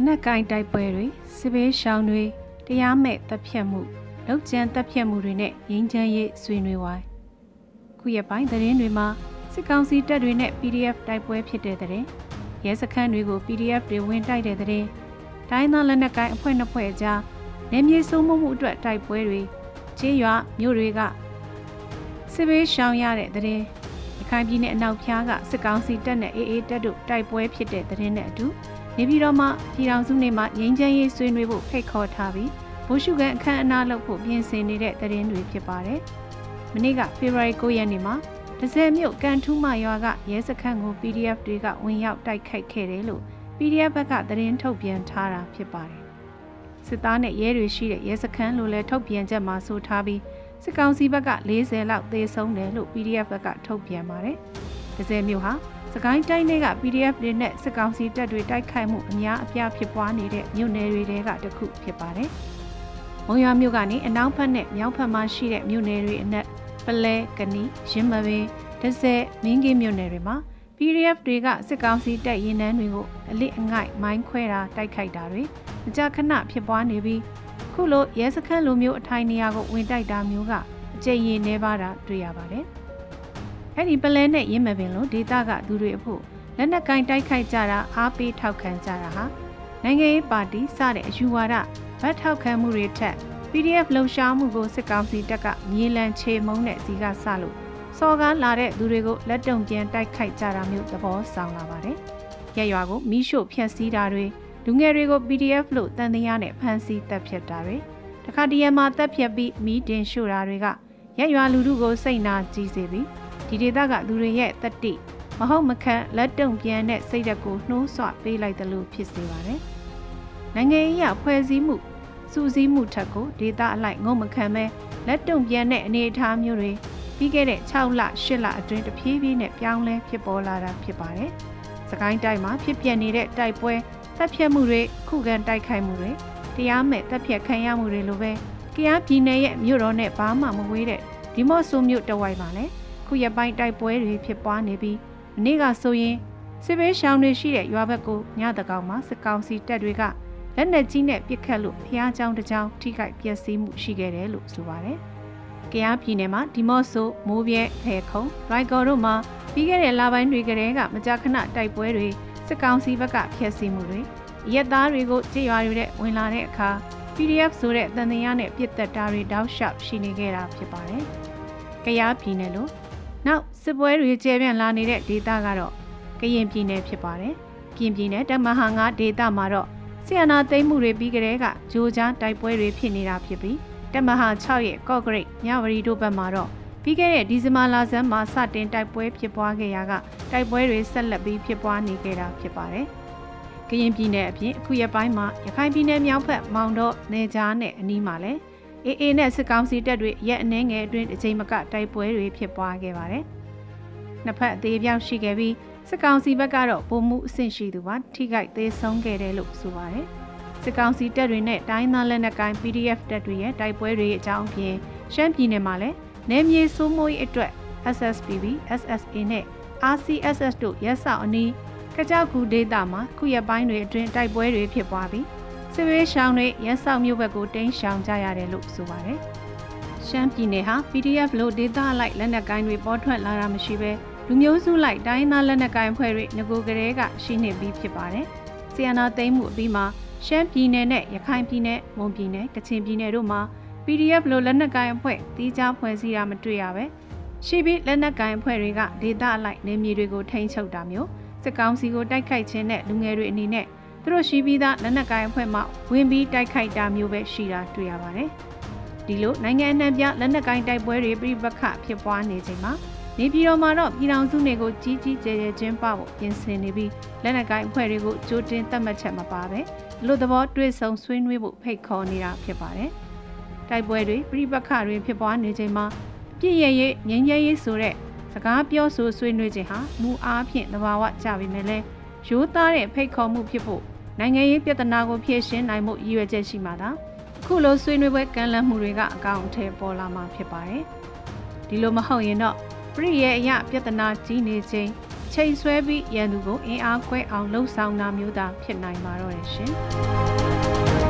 လက်နက်ကင်တိုက်ပွဲတွေစစ်ဘေးရှောင်တွေတရားမဲ့တပ်ဖြတ်မှုလောက်ကျန်တပ်ဖြတ်မှုတွေနဲ့ငြိမ်းချမ်းရေးဆွေးနွေးဝိုင်းခုရက်ပိုင်းသတင်းတွေမှာစစ်ကောင်စီတပ်တွေနဲ့ PDF တိုက်ပွဲဖြစ်တဲ့တဲ့ရဲစခန်းတွေကို PDF တွေဝင်တိုက်တဲ့တဲ့တိုင်းသားလက်နက်ကိုင်အဖွဲ့နှစ်ဖွဲ့ကြားနေမြေစုံမှုမှုအတွက်တိုက်ပွဲတွေချေးရွာမြို့တွေကစစ်ဘေးရှောင်ရတဲ့တဲ့ရခိုင်ပြည်နယ်အနောက်ဖျားကစစ်ကောင်စီတပ်နဲ့အေးအေးတပ်တို့တိုက်ပွဲဖြစ်တဲ့တဲ့နဲ့အတူ နေပြည်တော်မှာပြည်ထောင်စုနေမှာငြိမ်းချမ်းရေးဆွေးနွေးဖို့ဖိတ်ခေါ်ထားပြီးဘိုးရှုကန်အခမ်းအနားလုပ်ဖို့ပြင်ဆင်နေတဲ့တဲ့တွေဖြစ်ပါတယ်။မနေ့ကဖေဖော်ဝါရီ9ရက်နေ့မှာဒဇယ်မြို့ကန်ထူးမရွာကရဲစခန်းကို PDF တွေကဝင်ရောက်တိုက်ခိုက်ခဲ့တယ်လို့ PDF ဘက်ကသတင်းထုတ်ပြန်ထားတာဖြစ်ပါတယ်။စစ်သားနဲ့ရဲတွေရှိတဲ့ရဲစခန်းလို့လည်းထုတ်ပြန်ချက်မှာဆိုထားပြီးစစ်ကောင်စီဘက်က40လောက်သေဆုံးတယ်လို့ PDF ဘက်ကထုတ်ပြန်ပါတယ်။ ဒဇယ်မြို့ဟာစကိုင်းတိုင်းတွေက PDF တွေနဲ့စစ်ကောင်စီတပ်တွေတိုက်ခိုက်မှုအများအပြားဖြစ်ပွားနေတဲ့မြို့နယ်တွေတဲကတစ်ခုဖြစ်ပါတယ်။မုံရွာမြို့ကနေအနောက်ဘက်နဲ့မြောက်ဘက်မှာရှိတဲ့မြို့နယ်တွေအနက်ပလဲကနီရင်းမပင်ဒဇယ်မင်းကင်းမြို့နယ်တွေမှာ PDF တွေကစစ်ကောင်စီတပ်ရင်နှန်းတွေကိုအလစ်အငိုက်မိုင်းခွဲတာတိုက်ခိုက်တာတွေမကြာခဏဖြစ်ပွားနေပြီးခုလိုရဲစခန်းလိုမျိုးအထိုင်နေရာကိုဝင်တိုက်တာမျိုးကအကြိမ်ရင်နေပါတာတွေ့ရပါတယ်။ အဲ့ဒီပလဲနဲ့ရင်းမပင်လိုဒေတာကသူတွေအဖို့လက်နက်ကင်တိုက်ခိုက်ကြတာအားပေးထောက်ခံကြတာဟာနိုင်ငံရေးပါတီစတဲ့အယူဝါဒဗတ်ထောက်ခံမှုတွေထက် PDF လှုပ်ရှားမှုကိုစစ်ကောင်စီတပ်ကမြေလံချေမုံတဲ့စီကစလို့စော်ကားလာတဲ့သူတွေကိုလက်တုံပြန်တိုက်ခိုက်ကြတာမျိုးသဘောဆောင်လာပါတယ်။ရက်ရွာကိုမိရှို့ဖျက်ဆီးတာတွေလူငယ်တွေကို PDF လို့တန်တရားနဲ့ဖမ်းဆီးတပ်ဖြတ်တာတွေတခါတရံမှာတပ်ဖြတ်ပြီးမီးတင်ရှို့တာတွေကရက်ရွာလူထုကိုစိတ်နာကြီးစေပြီး ဒီဒေသကလူတွေရဲ့တတိမဟုတ်မခန့်လက်တုံပြန်တဲ့စိတ်ဓာတ်ကိုနှိုးဆွပေးလိုက်တယ်လို့ဖြစ်စေပါတယ်။နိုင်ငံရေးအဖွဲစည်းမှုစူးစီးမှုထက်ကိုဒေတာအလိုက်ငုံမခံပဲလက်တုံပြန်တဲ့အနေအထားမျိုးတွေပြီးခဲ့တဲ့6လ8လအတွင်းတဖြည်းဖြည်းနဲ့ပြောင်းလဲဖြစ်ပေါ်လာတာဖြစ်ပါတယ်။စကိုင်းတိုင်းမှာဖြစ်ပျက်နေတဲ့တိုက်ပွဲတပ်ဖြတ်မှုတွေခုခံတိုက်ခိုက်မှုတွေတရားမဲ့တပ်ဖြတ်ခံရမှုတွေလိုပဲကရားပြည်နယ်ရဲ့မြို့တော်နဲ့ဘာမှမဝေးတဲ့ဒီမော့ဆိုမြို့တဝိုက်မှာလည်း ခုရက်ပိုင်းတိုက်ပွဲတွေဖြစ်ပွားနေပြီးအနေ့ကဆိုရင်စစ်ဘေးရှောင်တွေရှိတဲ့ရွာဘက်ကိုညတကောင်မှာစစ်ကောင်စီတပ်တွေကလက်နက်ကြီးနဲ့ပစ်ခတ်လို့ဖျားချောင်းတစ်ချောင်းထိခိုက်ပျက်စီးမှုရှိခဲ့တယ်လို့ဆိုပါတယ်။ကြားပြည်နယ်မှာဒီမော့ဆိုမိုးပြဲထေခုံရိုက်ကော်တို့မှာပြီးခဲ့တဲ့လပိုင်းတွေကတည်းကမကြာခဏတိုက်ပွဲတွေစစ်ကောင်စီဘက်ကဖျက်ဆီးမှုတွေရက်သားတွေကိုကြေးရွာတွေနဲ့ဝင်လာတဲ့အခါ PDF ဆိုတဲ့တန်တရားနဲ့ပြစ်တက်တာတွေတောက်လျှောက်ရှိနေခဲ့တာဖြစ်ပါတယ်။ကြားပြည်နယ်လို့ နောက်စစ်ပွဲတွေကျဲပြန့်လာနေတဲ့ဒေသကတော့ကရင်ပြည်နယ်ဖြစ်ပါတယ်။ကရင်ပြည်နယ်တမဟာငါဒေသမှာတော့ဆီယနာသိမ်းမှုတွေပြီးကြတဲ့ကဂျိုကြားတိုက်ပွဲတွေဖြစ်နေတာဖြစ်ပြီးတမဟာ6ရဲ့ကော့ဂရိတ်ညဝရီတို့ဘက်မှာတော့ပြီးခဲ့တဲ့ဒီဇင်ဘာလဆန်းမှာစတင်တိုက်ပွဲဖြစ်ပွားခဲ့ရာကတိုက်ပွဲတွေဆက်လက်ပြီးဖြစ်ပွားနေခဲ့တာဖြစ်ပါတယ်။ကရင်ပြည်နယ်အပြင်အခုရက်ပိုင်းမှာရခိုင်ပြည်နယ်မြောက်ဘက်မောင်တော့နေကြားနဲ့အနီးမှာလည်း အေးအေးနဲ့စစ်ကောင်စီတပ်တွေရက်အနှဲငယ်အတွင်းအချိန်မကတိုက်ပွဲတွေဖြစ်ပွားခဲ့ပါတယ်။နှစ်ဖက်အသေးပြောက်ရှိခဲ့ပြီးစစ်ကောင်စီဘက်ကတော့ပုံမှုအဆင့်ရှိသူပါထိခိုက်သေးဆုံးခဲ့တယ်လို့ဆိုပါတယ်။စစ်ကောင်စီတပ်တွေနဲ့တိုင်းသားလက်နက်ကိုင် PDF တပ်တွေရဲ့တိုက်ပွဲတွေအကြောင်းအပြင်ရှမ်းပြည်နယ်မှာလည်းနယ်မြေစိုးမိုးရေးအတွက် SSPB, SSA နဲ့ RCSS တို့ရက်ဆောင်အနီးကကြောက်ကူဒေတာမှာခုရက်ပိုင်းတွေအတွင်းတိုက်ပွဲတွေဖြစ်ပွားပြီး စစ်ရေးရှောင်းတွေရက်ဆောင်မြို့ဘက်ကိုတင်းရှောင်ကြရတယ်လို့ဆိုပါတယ်။ရှမ်းပြည်နယ်ဟာ PDF လို့ဒေတာလိုက်လက်နက်ကိုင်းတွေပေါ်ထွက်လာတာမရှိဘဲလူမျိုးစုလိုက်တိုင်းသားလက်နက်ကိုင်ဖွဲ့တွေငကိုကလေးကရှိနေပြီးဖြစ်ပါတယ်။ဆီယနာသိမ်းမှုအပြီးမှာရှမ်းပြည်နယ်နဲ့ရခိုင်ပြည်နယ်၊မွန်ပြည်နယ်၊ကချင်ပြည်နယ်တို့မှာ PDF လို့လက်နက်ကိုင်အဖွဲ့တီးခြားဖွဲ့စည်းတာမတွေ့ရပဲရှိပြီးလက်နက်ကိုင်အဖွဲ့တွေကဒေသအလိုက်နေမြေတွေကိုထိန်းချုပ်တာမျိုးစစ်ကောင်စီကိုတိုက်ခိုက်ခြင်းနဲ့လူငယ်တွေအနေနဲ့ သူတို့ရှိပြီးသားလက်နက်ကိုင်အဖွဲ့မှဝင်ပြီးတိုက်ခိုက်တာမျိုးပဲရှိတာတွေ့ရပါတယ်။ဒီလိုနိုင်ငံအနှံ့ပြလက်နက်ကိုင်တိုက်ပွဲတွေပြိပခဖြစ်ပွားနေချိန်မှာနေပြည်တော်မှာတော့ပြည်ထောင်စုနေကိုကြီးကြီးကျယ်ကျယ်ကျင်းပဖို့ပြင်ဆင်နေပြီးလက်နက်ကိုင်အဖွဲ့တွေကိုကြိုတင်သတ်မှတ်ချက်မပါပဲလူသဘောတွေ့ဆုံဆွေးနွေးဖို့ဖိတ်ခေါ်နေတာဖြစ်ပါတယ်။တိုက်ပွဲတွေပြိပခတွေဖြစ်ပွားနေချိန်မှာပြည့်ရရဲ့ငြိမ်းချမ်းရေးဆိုတဲ့စကားပြောဆိုဆွေးနွေးခြင်းဟာမူအားဖြင့်သဘာဝကျပေမဲ့လည်းရိုးသားတဲ့ဖိတ်ခေါ်မှုဖြစ်ဖို့ နိုင်ငံရေးပြဿနာကိုဖြေရှင်းနိုင်မှုရည်ရွယ်ချက်ရှိမှသာအခုလိုဆွေးနွေးပွဲကမ်းလှမ်းမှုတွေကအကောင့်အထည်ပေါ်လာမှာဖြစ်ပါတယ်။ဒီလိုမဟုတ်ရင်တော့ပြည့်ရဲ့အရာပြဿနာကြီးနေခြင်းချိန်ဆွဲပြီးရန်သူကိုအင်အားခွဲအောင်လှုံ့ဆော်တာမျိုးသာဖြစ်နိုင်ပါတော့တယ်ရှင်။